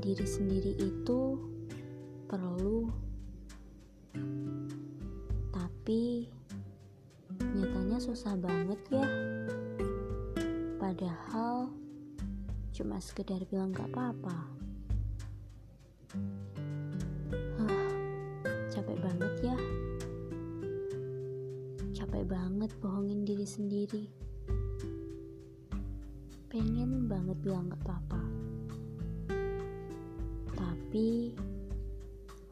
diri sendiri itu perlu, tapi nyatanya susah banget ya. Padahal cuma sekedar bilang gak apa-apa. Hah, capek banget ya. Capek banget bohongin diri sendiri. Pengen banget bilang gak apa-apa. Tapi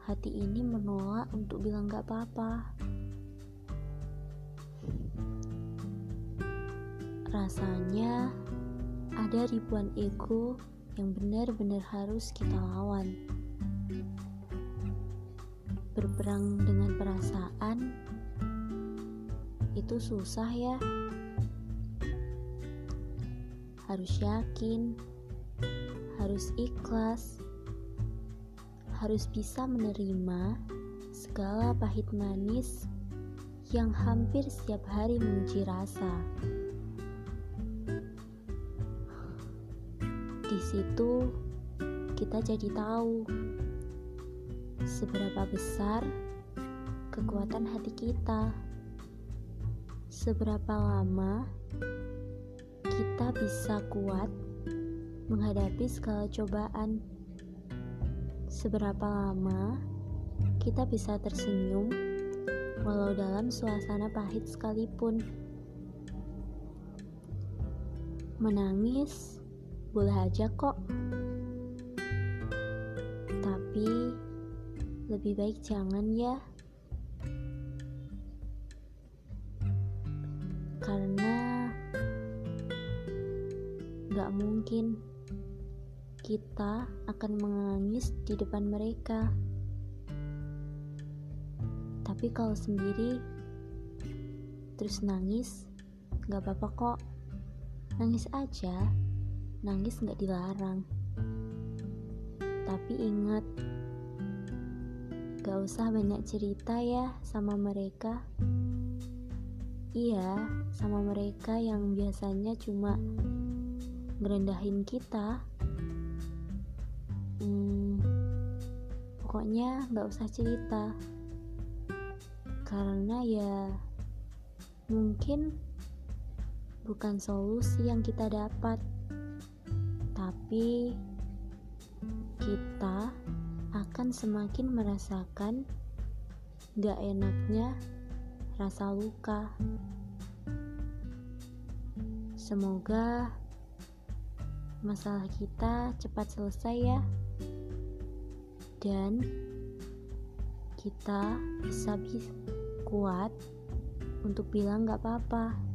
hati ini menolak untuk bilang gak apa-apa. Rasanya ada ribuan ego yang benar-benar harus kita lawan. Berperang dengan perasaan itu susah ya. Harus yakin, harus ikhlas, harus bisa menerima segala pahit manis yang hampir setiap hari menguji rasa. Di situ kita jadi tahu seberapa besar kekuatan hati kita. Seberapa lama kita bisa kuat menghadapi segala cobaan. Seberapa lama kita bisa tersenyum walau dalam suasana pahit sekalipun. Menangis boleh aja kok. Tapi lebih baik jangan ya. Karena gak mungkin kita akan menangis di depan mereka. Tapi kalau sendiri terus nangis, gak apa-apa kok. Nangis aja nangis nggak dilarang. Tapi ingat, gak usah banyak cerita ya sama mereka. Iya, sama mereka yang biasanya cuma ngerendahin kita. Hmm, pokoknya gak usah cerita. Karena ya mungkin bukan solusi yang kita dapat tapi kita akan semakin merasakan gak enaknya rasa luka. Semoga masalah kita cepat selesai ya, dan kita bisa kuat untuk bilang gak apa-apa.